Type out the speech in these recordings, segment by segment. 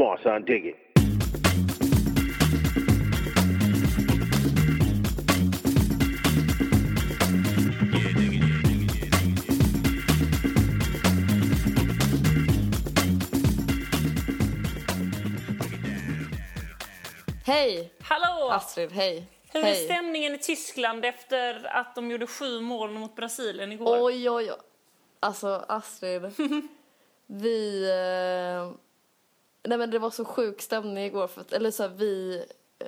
Come on, son, dig it. Hej! Hallå! Astrid, hej. Hur är hej. stämningen i Tyskland efter att de gjorde sju mål mot Brasilien igår? Oj, oj, oj. Alltså, Astrid. vi... Eh... Nej, men det var så sjuk stämning igår. För att, eller så här, vi eh...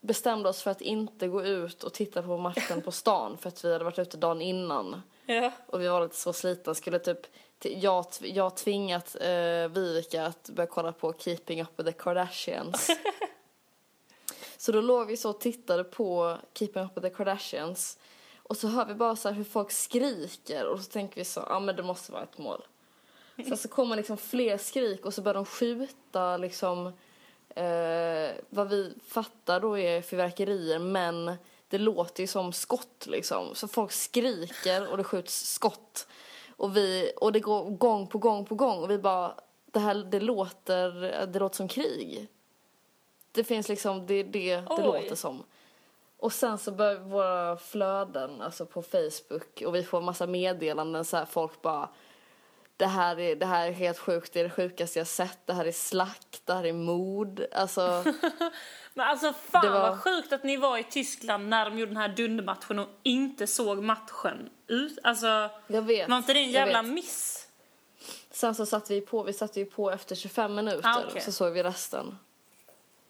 bestämde oss för att inte gå ut och titta på matchen på stan för att vi hade varit ute dagen innan. Ja. Och vi var lite så slitna. Skulle typ... Jag, jag har tvingat eh, Vivica att börja kolla på Keeping Up With The Kardashians. så då låg vi så och tittade på Keeping Up With The Kardashians. Och så hör vi bara så här hur folk skriker och så tänker vi så, ja men det måste vara ett mål. Sen så kommer liksom fler skrik och så börjar de skjuta liksom eh, vad vi fattar då är fyrverkerier men det låter ju som skott liksom. Så folk skriker och det skjuts skott. Och, vi, och det går gång på gång på gång och vi bara, det här det låter, det låter som krig. Det finns liksom, det det det Oj. låter som. Och sen så börjar våra flöden, alltså på Facebook, och vi får massa meddelanden så här, folk bara det här, är, det här är helt sjukt, det är det sjukaste jag sett, det här är slakt, det här är mord. Alltså, Men alltså fan Det var- vad sjukt att ni var i Tyskland när de gjorde den här dundermatchen och inte såg matchen ut. Alltså, jag vet. var inte det en jävla miss? Sen så satte vi på, vi satte ju på efter 25 minuter, Ah, okej. så såg vi resten.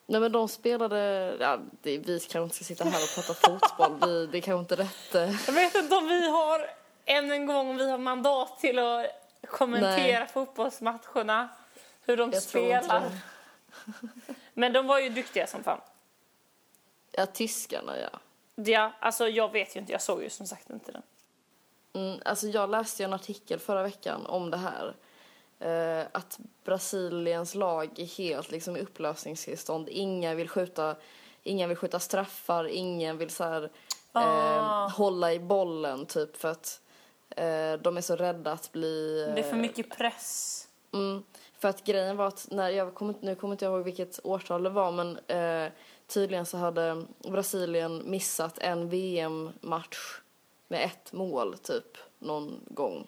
Nej men de spelade, ja, det, vi kanske inte ska sitta här och prata fotboll, vi, det är kanske inte rätt. Jag vet inte om vi har, än en gång, vi har mandat till att kommentera Nej. fotbollsmatcherna. Hur de Jag spelar. Men de var ju duktiga som fan. Ja, tyskarna ja. Ja, alltså jag vet ju inte, jag såg ju som sagt inte den. Mm, alltså jag läste ju en artikel förra veckan om det här. Eh, att Brasiliens lag är helt liksom i upplösningstillstånd. Ingen vill skjuta, ingen vill skjuta straffar, ingen vill så här, Ah. eh, hålla i bollen typ för att de är så rädda att bli... Det är för eh, mycket press. Mm, för att grejen var att, när jag inte- nu kommer inte jag ihåg vilket årtal det var men eh, tydligen så hade Brasilien missat en VM-match med ett mål typ någon gång.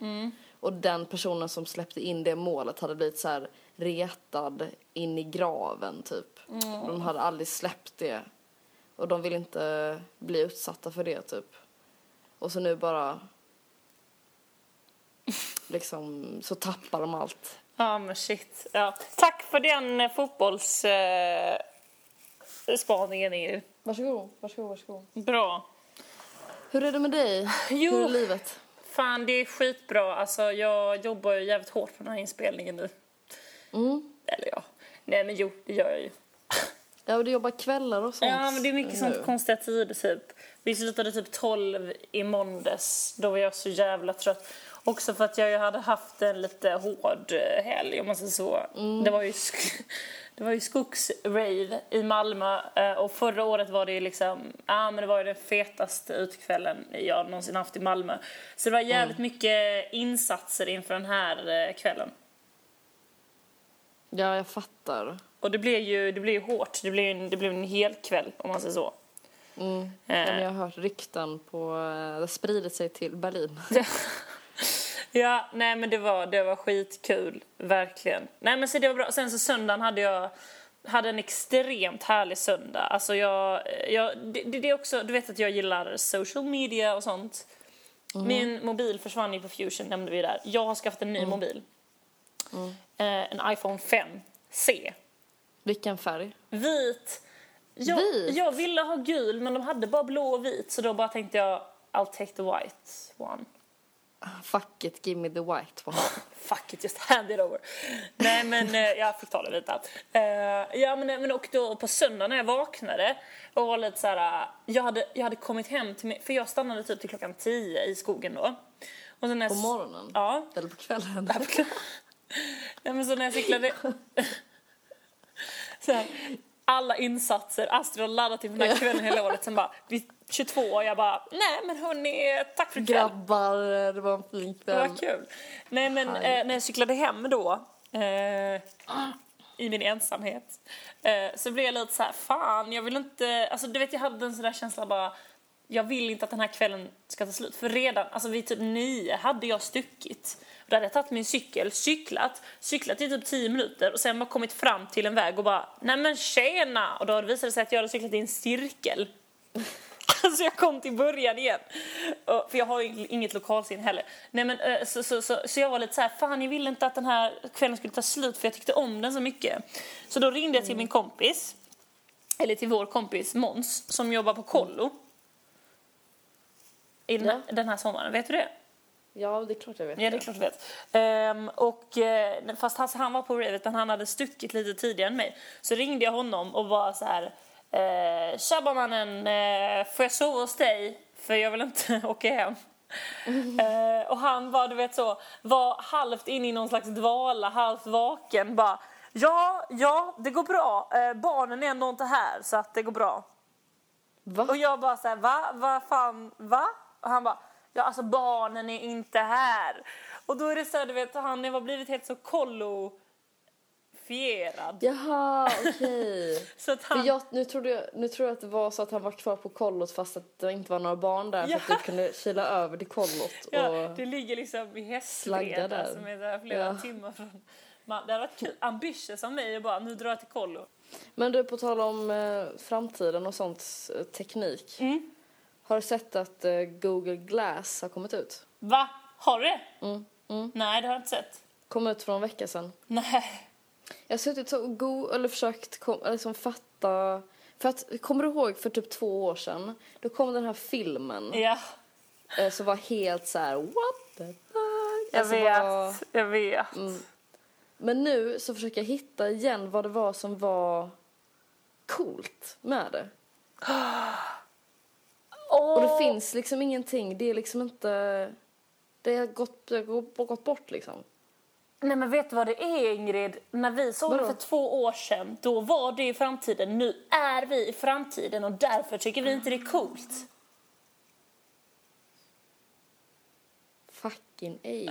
Och den personen som släppte in det målet hade blivit så här retad in i graven typ. De hade aldrig släppt det. Och de vill inte bli utsatta för det typ. Och så nu bara liksom så tappar de allt. Ja men shit. Ja. Tack för den eh, fotbolls... Eh, spaningen Ingrid. Varsågod, varsågod, varsågod. Bra. Hur är det med dig? Jo. Hur är livet? Fan det är skitbra. Alltså jag jobbar ju jävligt hårt på den här inspelningen nu. Mm. Eller ja. Nej men jo, det gör jag ju. Ja, och du jobbar kvällar och sånt. Ja men det är mycket nu. sånt konstiga tider typ. Vi slutade typ 12 i måndags. Då var jag så jävla trött. Också för att jag ju hade haft en lite hård eh, helg om man säger så. Det var ju, det var ju skogsraid i Malmö eh, och förra året var det ju liksom, ja men det var ju den fetaste utekvällen jag någonsin haft i Malmö. Så det var jävligt mycket insatser inför den här eh, kvällen. Ja, jag fattar. Och det blev ju, det blev ju hårt, det blev, en- det blev en hel kväll om man säger så. Mm. Men jag har hört rykten på... Det sprider sig till Berlin. Ja, nej men det var, det var skitkul, verkligen. Nej men så det var bra. Sen så söndagen hade jag hade en extremt härlig söndag. Alltså jag, jag det, det är också, du vet att jag gillar social media och sånt. Min mobil försvann ju på Fusion, nämnde vi där. Jag har skaffat en ny mobil. Eh, en iPhone 5C. Vilken färg? Vit. Jag, Vit? jag ville ha gul men de hade bara blå och vit så då bara tänkte jag I'll take the white one. Fuck it, give me the white one. Fuck it, just hand it over. Nej men eh, jag fick ta det vita. Eh, ja men, men och då på söndag när jag vaknade och var lite så här. eh, Jag hade, jag hade kommit hem till mig, för jag stannade typ till klockan 10 i skogen då. Och sen när På morgonen? Ja. Eller på kvällen? Nej men så när jag cyklade... så här, alla insatser, Astrid har laddat inför den här kvällen hela året. Sen bara, vid 22 och jag bara, nej men hörni, tack för ikväll. Grabbar, det var en fin Det kväll. var kul. Nej men eh, när jag cyklade hem då. Eh, i min ensamhet. Eh, så blev jag lite så här, fan jag vill inte, alltså du vet jag hade en sån där känsla bara, jag vill inte att den här kvällen ska ta slut. För redan, alltså vid typ nio hade jag stuckit. Då hade jag tagit min cykel, cyklat, cyklat i typ tio minuter och sen bara kommit fram till en väg och bara, nej men tjena! Och då visade det sig att jag hade cyklat i en cirkel. Så jag kom till början igen. Och, för jag har ju inget lokalsinne heller. Nej, men, eh, så, så, så, så jag var lite så här, fan jag ville inte att den här kvällen skulle ta slut för jag tyckte om den så mycket. Så då ringde jag till min kompis, eller till vår kompis Mons som jobbar på kollo. I den, Ja. den här sommaren, vet du det? Ja, det är klart jag vet. Ja, det är klart du vet. Ehm, och, eh, fast han, han var på ravet, men han hade stuckit lite tidigare än mig. Så ringde jag honom och var så här... Eh, Tjabba mannen, eh, får jag sova hos dig? För jag vill inte åka hem. Eh, och han var, du vet så, var halvt inne i någon slags dvala, halvt vaken. Bara, ja, ja, det går bra. Eh, barnen är ändå inte här, så att det går bra. Va? Och jag bara så här, va? Vad fan, va? Och han bara, ja alltså barnen är inte här. Och då är det så här, du vet, han har blivit helt så kollofierad. Jaha, okej. För han, jag, nu, trodde jag, nu tror jag att det var så att han var kvar på kollot fast att det inte var några barn där Ja. för att du kunde kila över till kollot. ja, och... det ligger liksom i Hästveda där. som är där flera Ja. timmar från. Man, det hade varit kul, ambitious av mig bara, nu drar jag till kollo. Men du, på tal om eh, framtiden och sånt, teknik. Mm. Har du sett att eh, Google Glass har kommit ut? Va? Har du det? Mm. Mm. Nej, det har jag inte sett. Kom ut för en vecka sedan. Nej. Jag har suttit och go- eller försökt kom, liksom fatta... För att, kommer du ihåg för typ två år sedan? Då kom den här filmen Ja, eh, som var helt så här: what the fuck? jag Alltså, vet. var- Jag vet. Mm. Men nu så försöker jag hitta igen vad det var som var coolt med det. Och det finns liksom ingenting. Det är liksom inte... Det har gått, det har gått- bort liksom. Nej men vet du vad det är Ingrid? När vi såg det Vadå? för två år sedan, då var det i framtiden. Nu är vi i framtiden och därför tycker vi inte det är coolt. Fucking ej.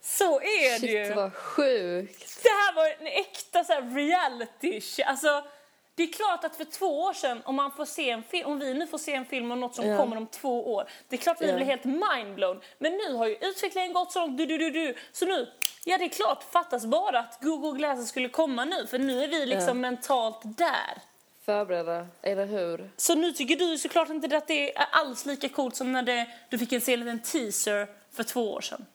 Så är det Shit ju. vad sjukt. Det här var en äkta så här reality shit. Alltså, det är klart att för två år sedan, om, man får se en film, om vi nu får se en film om något som Ja. kommer om två år, det är klart vi Ja. blir helt mindblown. Men nu har ju utvecklingen gått så långt, du, du, du, du. Så nu, ja det är klart, fattas bara att Google Glass skulle komma nu, för nu är vi liksom Ja. mentalt där. Förberedda, eller hur? Så nu tycker du såklart inte att det är alls lika coolt som när det, du fick en se en liten teaser för två år sedan.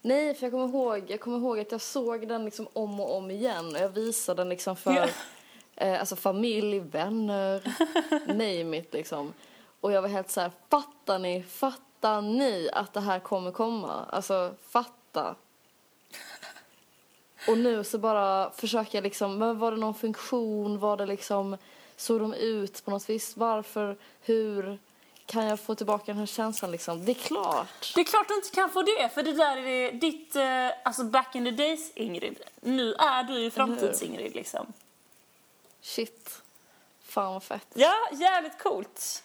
Nej, för jag kommer ihåg, jag kommer ihåg att jag såg den liksom om och om igen. Och jag visade den liksom för. Eh, alltså familj, vänner, name it liksom. Och jag var helt så här, fattar ni, fattar ni att det här kommer komma? Alltså, fatta. Och nu så bara försöker jag liksom, men var det någon funktion, var det liksom, såg de ut på något vis, varför, hur kan jag få tillbaka den här känslan liksom? Det är klart. Det är klart du inte kan få det, för det där är ditt, eh, alltså back in the days Ingrid. Nu är du ju framtids-Ingrid liksom. Shit. Fan vad fett. Ja, jävligt coolt.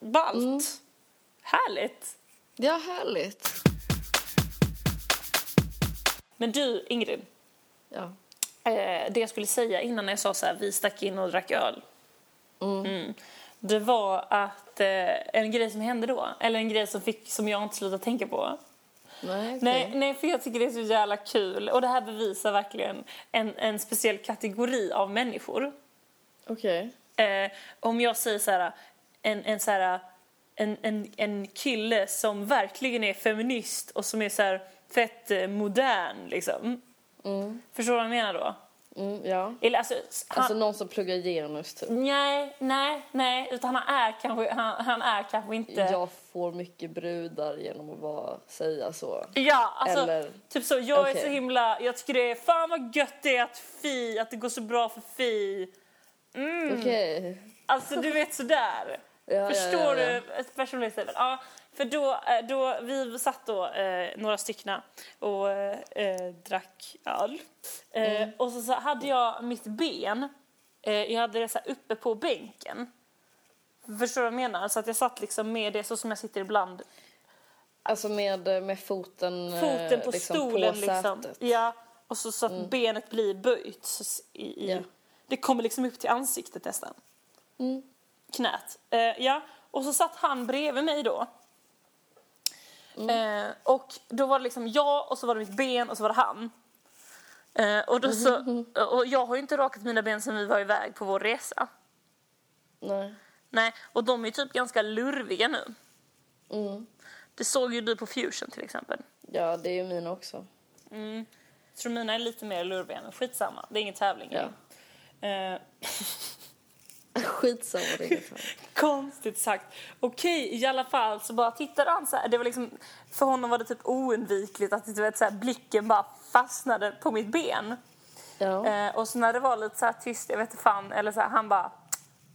Ballt. Mm. Härligt. Ja, härligt. Men du Ingrid, Ja. eh, det jag skulle säga innan jag sa så här, vi stack in och drack öl. Mm. Mm. Det var att eh, en grej som hände då, eller en grej som, fick, som jag inte slutade tänka på. Nej, okej. Nej, nej, för jag tycker det är så jävla kul. Och det här bevisar verkligen en, en speciell kategori av människor. Okej. Eh, om jag säger så här, en, en, så här, en, en, en kille som verkligen är feminist och som är så här fett eh, modern liksom. Mm. Förstår du vad jag menar då? Mm, ja. Eller alltså, han, Alltså någon som pluggar genus typ. nej, nej, nej, utan han är kanske, han, han är kanske inte... Jag får mycket brudar genom att bara säga så. Ja, alltså, Eller- typ så, jag är Okej. så himla, jag tycker det är, fan vad gött det är att Fi, att det går så bra för Fi. Mm. Okej. Alltså du vet sådär. Ja, ja, Förstår ja, ja. du ett personlighetslevel? Ja, för då, eh, då, vi satt då eh, några stycken och eh, eh, drack öl. Eh, Mm. Och så, så hade jag mitt ben, eh, jag hade det så uppe på bänken. Förstår du vad jag menar? Så att jag satt liksom med det så som jag sitter ibland. Alltså med, med foten, Foten på liksom stolen på liksom. Ja. Och så, så att benet blir böjt. I, i, Ja. Det kommer liksom upp till ansiktet nästan. Knät. Eh, ja, och så satt han bredvid mig då. Eh, och då var det liksom jag och så var det mitt ben och så var det han. Eh, och, då så, och jag har ju inte rakat mina ben sedan vi var iväg på vår resa. Nej. Nej, och de är ju typ ganska lurviga nu. Mm. Det såg ju du på Fusion till exempel. Ja, det är ju mina också. Jag tror mina är lite mer lurviga, men skitsamma. Det är ingen tävling. Ja. Eh, Skitsamma, det konstigt sagt. Okej, i alla fall så bara tittade han så här. Det var liksom, för honom var det typ oundvikligt att du vet, så här, blicken bara fastnade på mitt ben. Ja. Eh, och så när det var lite så här tyst, jag vet inte fan, eller så här, han bara,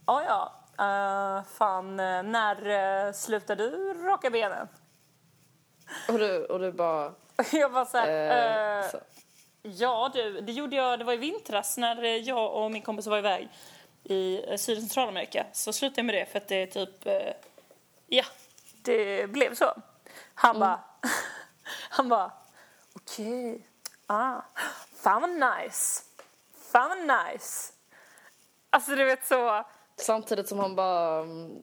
ja ja, eh, fan, eh, när uh, slutade du raka benen? Och, du, och du bara... Jag var så här, eh, så. Ja du, det gjorde jag, det var i vintras när jag och min kompis var iväg i eh, Syd och Centralamerika. Så slutade jag med det för att det är typ, eh, ja, det blev så. Han bara, han bara, okej, ah, fan vad nice, fan vad nice. Alltså du vet så, Samtidigt som han bara... mm,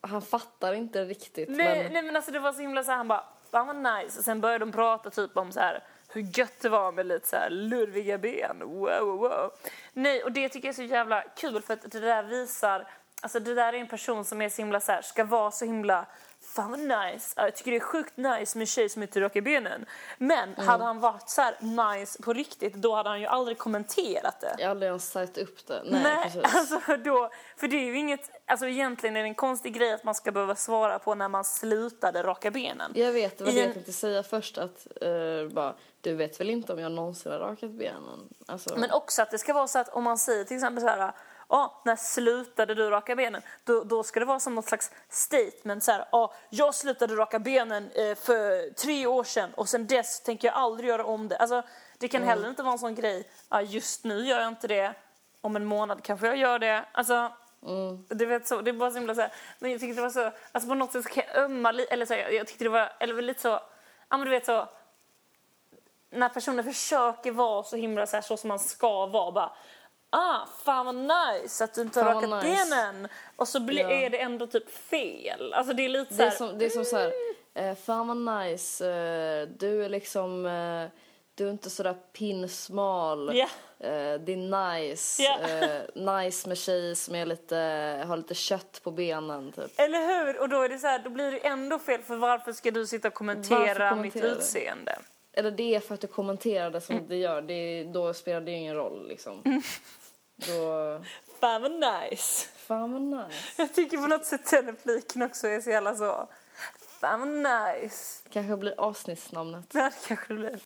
Han fattar inte riktigt. nej men, nej men alltså det var så himla så här, han bara, fan vad nice. Och sen började de prata typ om så här hur gött det var med lite så här lurviga ben. Wow, wow. Nej, och det tycker jag är så jävla kul för att det där visar, alltså det där är en person som är så himla så här, ska vara så himla Fan vad nice. Ja, Jag tycker det är sjukt nice med en tjej som inte rakar benen. Men hade han varit så här nice på riktigt, då hade han ju aldrig kommenterat det. jag har aldrig ens sagt upp det. Nej, Nej, precis. alltså då, för det är ju inget, alltså egentligen är det en konstig grej att man ska behöva svara på när man slutade raka benen. Jag vet, det var det en- jag tänkte säga först. Att uh, bara, du vet väl inte om jag någonsin har rakat benen? Alltså, Men också att det ska vara så att om man säger till exempel så här, ja, när slutade du raka benen? Då, då ska det vara som något slags statement så här, ja, jag slutade raka benen eh, för tre år sedan och sen dess tänker jag aldrig göra om det. Alltså, det kan heller inte vara en sån grej, ja, just nu gör jag inte det, om en månad kanske jag gör det. Alltså, du vet så, det är bara så himla så här, men jag tyckte det var så, alltså på något sätt så kan jag ömma lite, eller så här, jag, tyckte det var, eller lite så, ja men du vet så, när personer försöker vara så himla så, här, så som man ska vara bara Ah, fan vad nice att du inte har rakat nice. benen. Och så blir, Ja. är det ändå typ fel. Alltså det är lite så det, är här, som, det är som så här, eh, fan vad nice, eh, du är liksom, eh, du är inte sådär pinsmal. Eh, det är nice. Eh, nice med tjej som är lite, har lite kött på benen typ. Eller hur? Och då är det så här, då blir det ändå fel för varför ska du sitta och kommentera, mitt det? Eller det är för att du kommenterar det som Mm. det gör. Det, då spelar det ju ingen roll liksom. Då, Fan vad nice. fan vad nice. Jag tycker på något sätt den repliken också är så jävla så. Fan vad nice. Kanske blir avsnittsnamnet. Ja, det kanske det blir.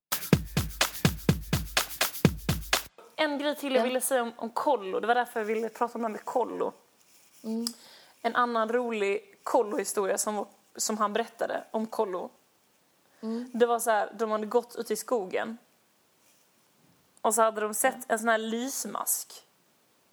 En grej till jag Ja. ville säga om, om kollo. Det var därför jag ville prata om det här med kollo. En annan rolig kollohistoria som, som han berättade om kollo. Det var så här, de hade gått ute i skogen. Och så hade de sett en sån här lysmask.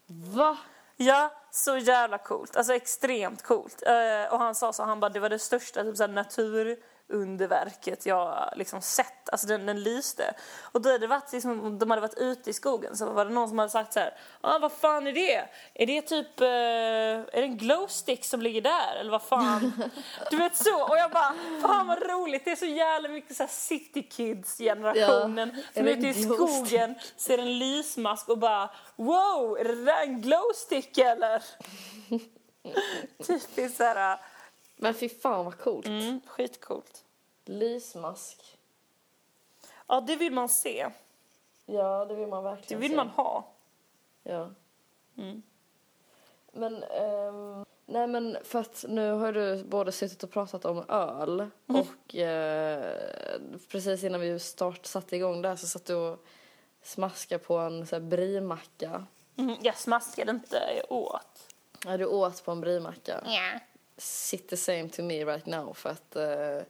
Va? Ja, så jävla coolt. Alltså extremt coolt. Eh, och han sa så, han bara, det var det största typ, så här, naturunderverket jag liksom sett. Alltså den, den lyste. Och då hade det varit liksom, de hade varit ute i skogen så var det någon som hade sagt så här, ah, vad fan är det? Är det typ, eh, är det en glowstick som ligger där? Eller vad fan? du vet så. Och jag bara, fan vad roligt. Det är så jävla mycket så här city kids generationen Ja. som Är ute i skogen ser en lysmask och bara wow, är det där en glowstick eller? Typiskt såhär, Men fy fan vad coolt. mm, skitcoolt. Lysmask. Ja, det vill man se. Ja, det vill man Det verkligen vill se. man ha. Ja. Mm. Men, ehm, nej men för att nu har du både suttit och pratat om öl Mm. och eh, precis innan vi start satte igång där så satt du och smaskade på en så här brimacka. Mm, jag smaskade inte, jag åt. Ja, du åt på en brimacka. Ja. Sit the same to me right now för att eh,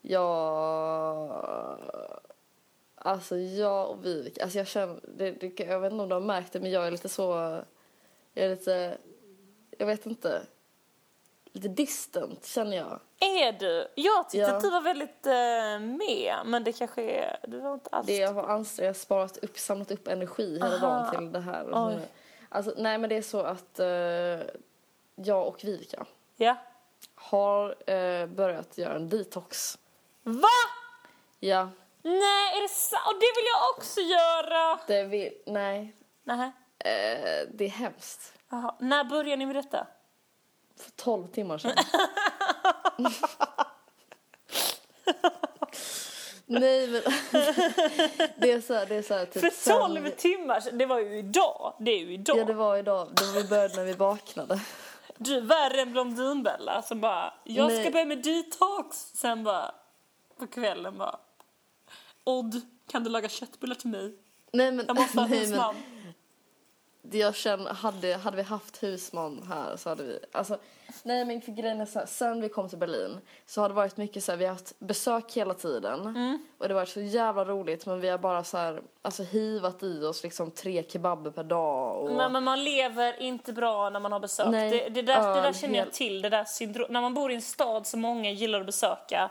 jag... Alltså jag och Vivek, alltså jag känner, det, det, jag vet inte om du har märkt det men jag är lite så, jag är lite, jag vet inte. lite distant känner jag. Är du? Jag tyckte Ja. att du var väldigt eh, med, men det kanske är... Du var inte alls... Det jag har ansträngt, jag har sparat upp, samlat upp energi hela dagen till det här. Alltså, nej men det är så att eh, jag och Vivica Ja. har eh, börjat göra en detox. Va? Ja, Nej, är det sant? Och det vill jag också göra! det vill, nej, Nähä. eh, det är hemskt. Jaha. När börjar ni med detta? För 12 timmar sedan. nej men det är så här, det är så här, typ För sen- 12 timmar sedan, det var ju idag. Det är ju idag. Ja det var idag, då vi började när vi vaknade. Du är värre än Blondinbella som bara, jag ska Nej. börja med detox. Sen bara, på kvällen bara, Odd, kan du laga köttbullar till mig? Nej men, Jag måste ha nej, men jag känner, hade, hade vi haft husman här så hade vi, alltså nej men för grejen är så här, sen vi kom till Berlin så har det varit mycket så här, vi har haft besök hela tiden Mm. och det har varit så jävla roligt men vi har bara så här, alltså hivat i oss liksom tre kebaber per dag och Men, men man lever inte bra när man har besök. Nej, det, det, där, det där öl, känner jag till, det där syndrom. När man bor i en stad som många gillar att besöka,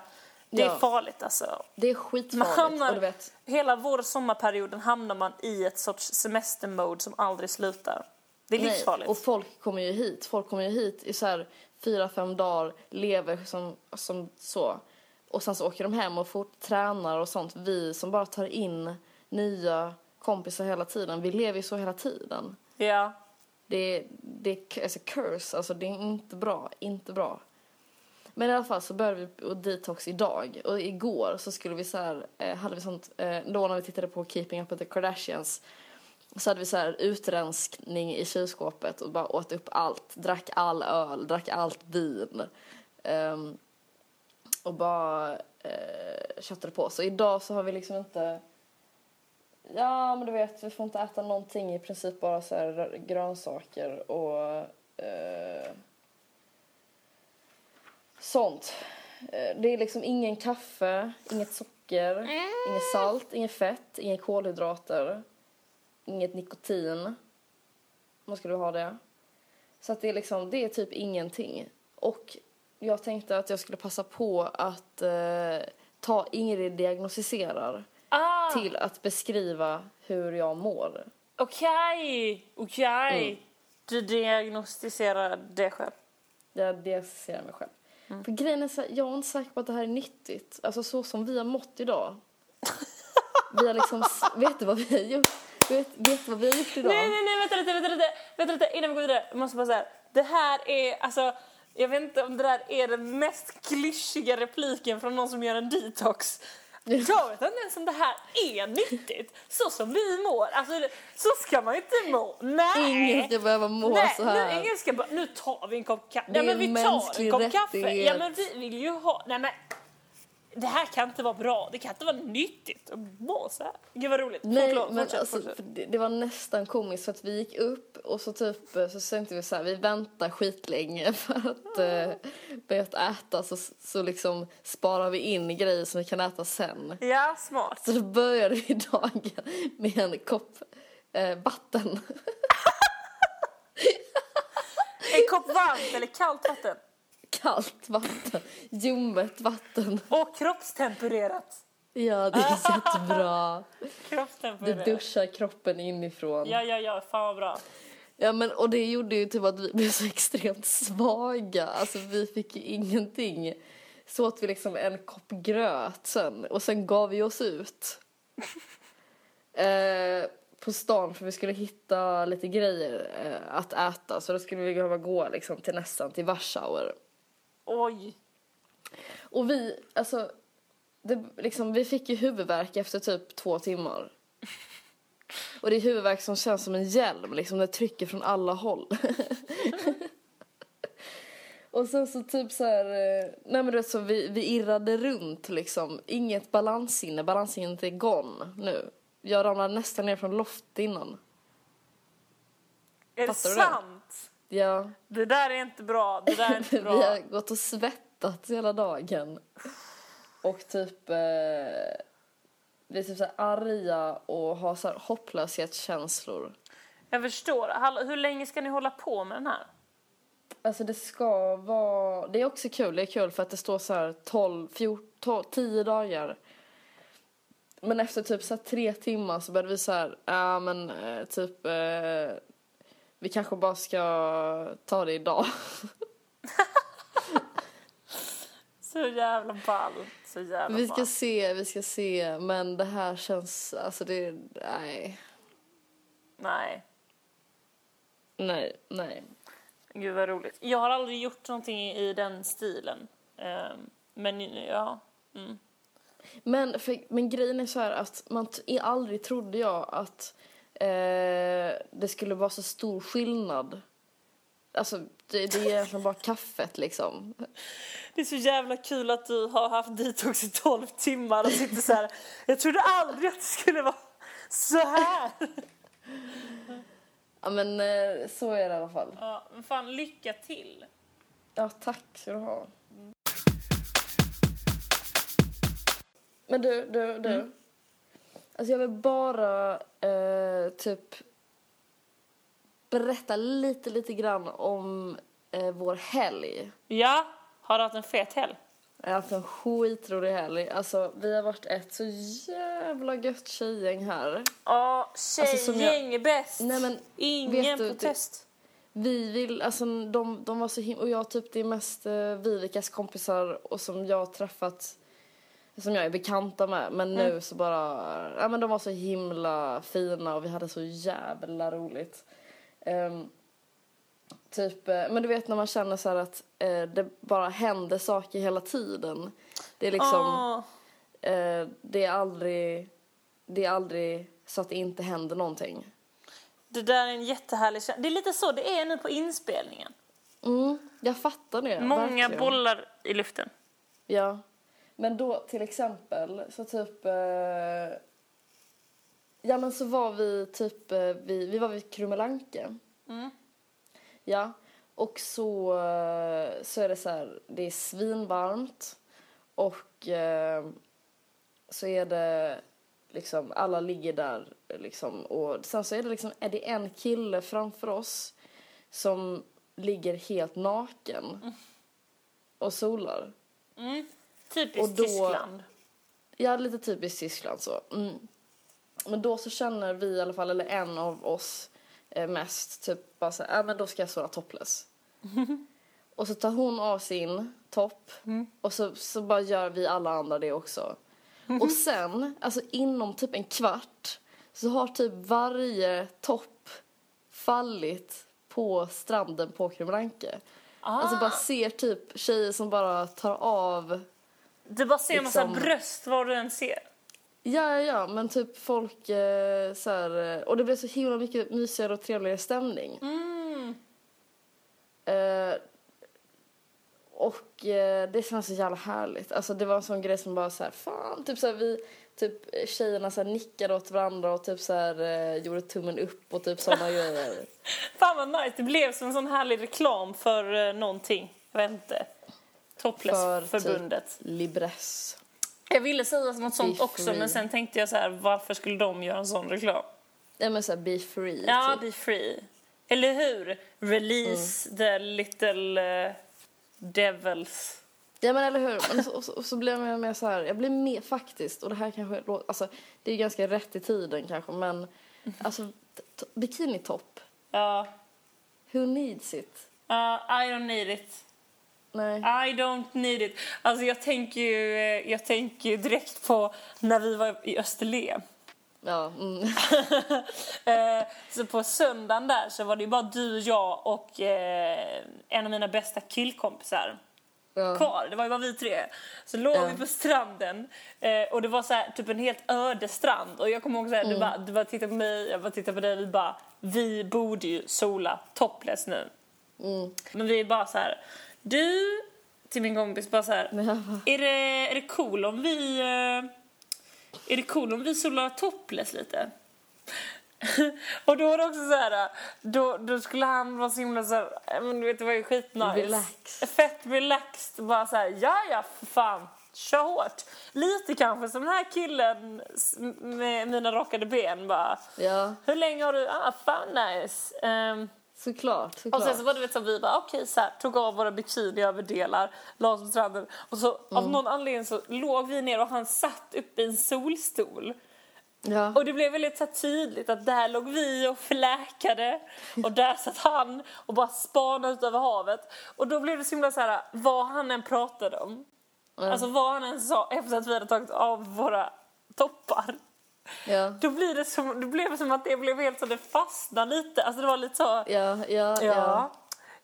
det är Ja. farligt alltså. det är Man skitfarligt hamnar, och du vet, hela vår och sommarperioden hamnar man i ett sorts semestermode som aldrig slutar. Det är nej, livsfarligt. och folk kommer ju hit, folk kommer ju hit i så här fyra, fem dagar, lever som, som så och sen så åker de hem och fort tränar och sånt. Vi som bara tar in nya kompisar hela tiden, vi lever ju så hela tiden. Ja. Det är, det är alltså curse, alltså det är inte bra, inte bra. Men i alla fall så började vi och detox idag och igår så skulle vi så här, eh, hade vi sånt, eh, då när vi tittade på Keeping Up With The Kardashians så hade vi så här utrenskning i kylskåpet och bara åt upp allt, drack all öl, drack allt vin. Um, och bara eh, köttade på. Så idag så har vi liksom inte Ja, men du vet, vi får inte äta någonting i princip bara så här grönsaker och eh, sånt. Eh, Det är liksom ingen kaffe, inget socker, inget salt, inget fett, inga kolhydrater, inget nikotin. Man skulle ha det. Så att det är liksom, det är typ ingenting. Och jag tänkte att jag skulle passa på att eh, ta Ingrid diagnostiserar Ah, till att beskriva hur jag mår. okej, okej. Mm. Du diagnostiserar det själv. Jag diagnostiserar mig själv. För grejen är så här, jag är inte säker på att det här är nyttigt. Alltså så som vi har mått idag. vi har liksom, vet du vad vi har gjort? Vet, vet du vad vi har gjort idag? Nej, nej, nej, vänta lite, vänta lite, vänta lite, innan vi går vidare. Jag måste bara säga, det här är, alltså, jag vet inte om det där är den mest klyschiga repliken från någon som gör en detox. Jag vet inte ens om det här är nyttigt. Så som vi mår, alltså så ska man inte må. Nej! Ingen ska behöva må Nej, så här. Nu, ingen ska bara, nu tar vi en kopp kaffe. Det Ja är men vi tar en kopp kaffe. rättighet. Ja men vi vill ju ha, nej men. Det här kan inte vara bra, det kan inte vara nyttigt att må så här. Gud vad roligt. Nej, Förlåt, men fortsätt, alltså, fortsätt. det, det var nästan komiskt för att vi gick upp och så typ så tänkte vi så här, vi väntar skitlänge för att eh, börja äta så, så liksom sparar vi in grejer som vi kan äta sen. Ja, smart. Så då började vi dagen med en kopp eh, vatten. En kopp varmt eller kallt vatten. Kallt vatten, ljummet vatten. Och kroppstempererat. Ja, det är jättebra. Du duschar kroppen inifrån. Ja, ja, ja, fan vad bra. Ja men och det gjorde ju typ att vi blev så extremt svaga. Alltså vi fick ju ingenting. Så åt vi liksom en kopp gröt sen och sen gav vi oss ut. eh, på stan för vi skulle hitta lite grejer eh, att äta så då skulle vi behöva gå liksom till nästan till Warschauer. Oj. Och vi, alltså, det, liksom, vi fick ju huvudvärk efter typ två timmar. Och det är huvudvärk som känns som en hjälm, liksom det trycker från alla håll. och sen så typ så här, eh, nej men du vet så vi, vi irrade runt liksom, inget balanssinne, balanssinnet är gone nu. Jag ramlade nästan ner från loft innan. Är det Fattar det? sant? Ja, Det där är inte bra. Det där är inte vi har bra. gått och svettats hela dagen. Och typ... Eh, vi är typ så arga och har så här hopplöshetskänslor. Jag förstår. Hallå, hur länge ska ni hålla på med den här? Alltså det ska vara... Det är också kul. Det är kul för att det står så här 12, 14, 10 dagar. Men efter typ så tre timmar så började vi så här, ja men eh, typ eh, vi kanske bara ska ta det idag. Så jävla ball. Så jävla vi ska ball. se, vi ska se. Men det här känns, alltså det, nej. Nej. Nej, nej. Gud vad roligt. Jag har aldrig gjort någonting i den stilen. Ehm, men ja. Mm. Men, för, men grejen är så här att man aldrig trodde jag att eh, det skulle vara så stor skillnad. Alltså det, det är egentligen bara kaffet liksom. Det är så jävla kul att du har haft detox i 12 timmar och sitter så här. Jag trodde aldrig att det skulle vara så här. Ja men eh, så är det i alla fall. Ja, men fan lycka till. Ja tack ska du ha. Men du, du, du. Alltså jag vill bara eh, typ berätta lite, lite grann om eh, vår helg. Ja, har du haft en fet helg? Jag har haft en skitrolig helg. Alltså, vi har varit ett så jävla gött tjejgäng här. Ja, Alltså, tjejgäng är bäst. Nej, men Ingen du, protest. Vi vill, alltså de, de var så himla, och jag typ det är mest uh, Vivikas kompisar och som jag har träffat, som jag är bekanta med. Men nu så bara, ja men de var så himla fina och vi hade så jävla roligt. Ehm, typ, eh, men du vet när man känner så här att eh, det bara händer saker hela tiden. Det är liksom, Åh, eh, det är aldrig, det är aldrig så att det inte händer någonting. det där är en jättehärlig känsla. Det är lite så det är nu på inspelningen. Mm, jag fattar det. Många verkligen. bollar i luften. Ja. Men då till exempel så typ... Eh, ja men så var vi typ, eh, vi, vi var vid Krummelanke. Mm. Ja. Och så, eh, så är det så här, det är svinvarmt. Och eh, så är det liksom, alla ligger där liksom. Och sen så är det liksom, är det en kille framför oss som ligger helt naken. Och solar. Mm. Typiskt Och då- Tyskland. Ja, lite typiskt Tyskland så. Mm. Men då så känner vi i alla fall, eller en av oss eh, mest, typ bara så här, äh, men då ska jag vara topless. och så tar hon av sin topp och så, så bara gör vi alla andra det också. och sen, alltså inom typ en kvart, så har typ varje topp fallit på stranden på Krumlanke. Alltså bara ser typ tjejer som bara tar av Du bara ser en massa liksom- bröst var du än ser. Ja, ja, ja, men typ folk eh, så här, eh, och det blev så himla mycket mysigare och trevligare stämning. Mm. Eh, och eh, det känns så jävla härligt. Alltså det var en sån grej som bara så här, fan, typ så här, vi, typ eh, tjejerna så här nickade åt varandra och typ så här eh, gjorde tummen upp och typ såna grejer. Fan vad nice. Det blev som en sån härlig reklam för uh, någonting. Jag vet inte. För Topless-förbundet. typ Libress. Jag ville säga något sånt Be också free. men sen tänkte jag så här, varför skulle de göra en sån reklam? Ja men såhär be free. Ja, typ. be free. Eller hur? Release Mm. the little uh, devils. Ja men eller hur. Men så, och så, och så blev jag mer så här, jag blev mer faktiskt, och det här kanske låter, alltså det är ganska rätt i tiden kanske men alltså t- t- bikinitopp, Ja. who needs it? Uh, I don't need it. Nej. I don't need it. Alltså jag tänker ju, eh, jag tänker ju direkt på när vi var i Österlen. Ja, mm. Eh, så på söndagen där så var det ju bara du, jag och eh, en av mina bästa killkompisar ja. kvar. Det var ju bara vi tre. Så låg Ja. vi på stranden och det var så här, typ en helt öde strand. Och jag kommer ihåg så här, du, bara, du bara tittade på mig, jag bara tittade på dig. Vi bara, vi borde ju sola topless nu. Mm. Men vi är bara så här, du, till min kompis bara så här, är det, är det cool om vi, eh, är det cool om vi solar topless lite? och då var det också så här, då, då skulle han vara så himla så här, eh, men du vet det var ju skitnice. Relax. Fett relaxed, bara så här, ja ja för fan, kör hårt. Lite kanske som den här killen med mina rakade ben bara, ja. hur länge har du, ah fan nice. Ehm, Såklart, Och såklart. sen så var det vet, så vi bara okej så här, tog av våra bikiniöverdelar, la oss på stranden och så av någon anledning så låg vi ner och han satt uppe i en solstol. ja. Och det blev väldigt så tydligt att där låg vi och fläkade och där satt han och bara spanade ut över havet. Och då blev det så himla så här, vad han än pratade om, alltså vad han än sa efter att vi hade tagit av våra toppar. Ja. Då, blir det som, då blev det som att det blev helt så det fastnade lite, alltså det var lite så Ja, ja, ja.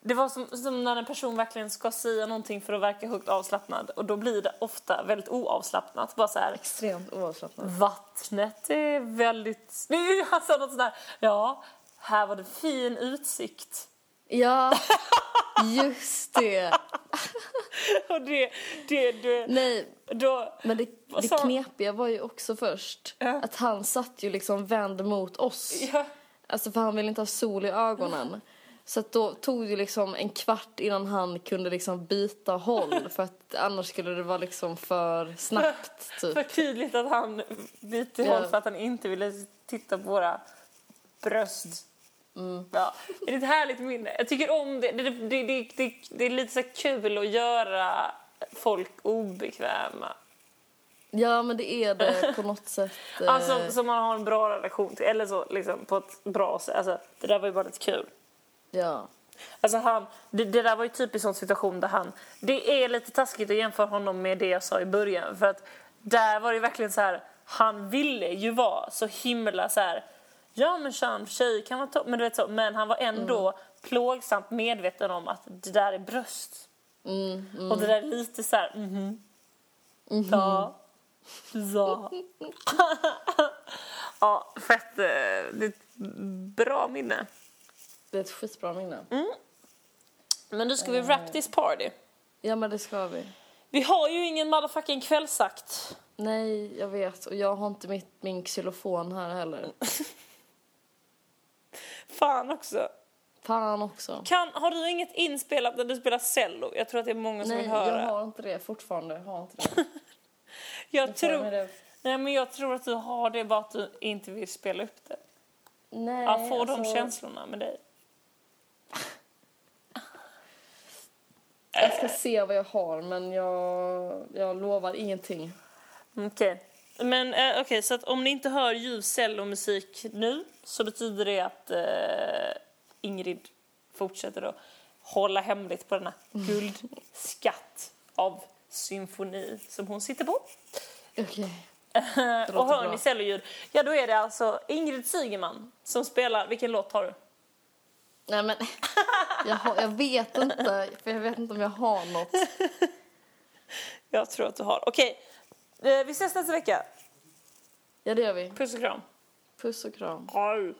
Det var som, som när en person verkligen ska säga någonting för att verka högt avslappnad och då blir det ofta väldigt oavslappnat. Bara så här, Extremt oavslappnat. vattnet är väldigt... Han sa något sånt där, ja, här var det fin utsikt. Ja, just det. Och det, det, det, Nej, då, men det, det sa- knepiga var ju också först Ja. att han satt ju liksom vänd mot oss. ja, Alltså för han ville inte ha sol i ögonen. Så att då tog det liksom en kvart innan han kunde liksom byta håll för att annars skulle det vara liksom för snabbt för typ. tydligt att han bytte Ja. håll för att han inte ville titta på våra bröst. Mm. Ja, det är ett härligt minne. Jag tycker om det. Det, det, det, det, är lite så kul att göra folk obekväma. Ja men det är det på något sätt. eh, Alltså som man har en bra relation till. Eller så liksom på ett bra sätt. Alltså, det där var ju bara lite kul. Ja. Alltså han, det, det där var ju typiskt sån situation där han... Det är lite taskigt att jämföra honom med det jag sa i början. För att där var det verkligen så här... Han ville ju vara så himla så här... Ja men kön, tjej kan vara topp. Men, du vet så, men han var ändå plågsamt medveten om att det där är bröst. Mm, mm. Och det där är lite så här... Mhm. Ja. Ja. ja, fett. eh, Det är ett bra minne. Det är ett skitbra minne. Men nu ska vi wrap this party. Ja men det ska vi. Vi har ju ingen motherfucking kvällsakt. Nej jag vet och jag har inte mitt, min xylofon här heller. Fan också. Fan också. Kan, har du inget inspelat när du spelar cello? Jag tror att det är många som Nej vill höra. jag har inte det fortfarande. Jag har inte det. jag, Jag tror, nej, men jag tror att du har det bara att du inte vill spela upp det. Nej, Jag får de alltså, känslorna med dig. Jag ska se vad jag har men jag, jag lovar ingenting. Okej. Men eh, okej, så att om ni inte hör ljuv cellomusik nu så betyder det att eh, Ingrid fortsätter att hålla hemligt på denna guldskatt av symfoni som hon sitter på. Okej. och låter hör bra. ni celloljud, ja då är det alltså Ingrid Sigeman som spelar, vilken låt har du? Nej men jag, har, jag vet inte för jag vet inte om jag har något. Jag tror att du har. Okej, eh, vi ses nästa vecka. Ja det gör vi. Puss och kram. Puss och kram. Hej.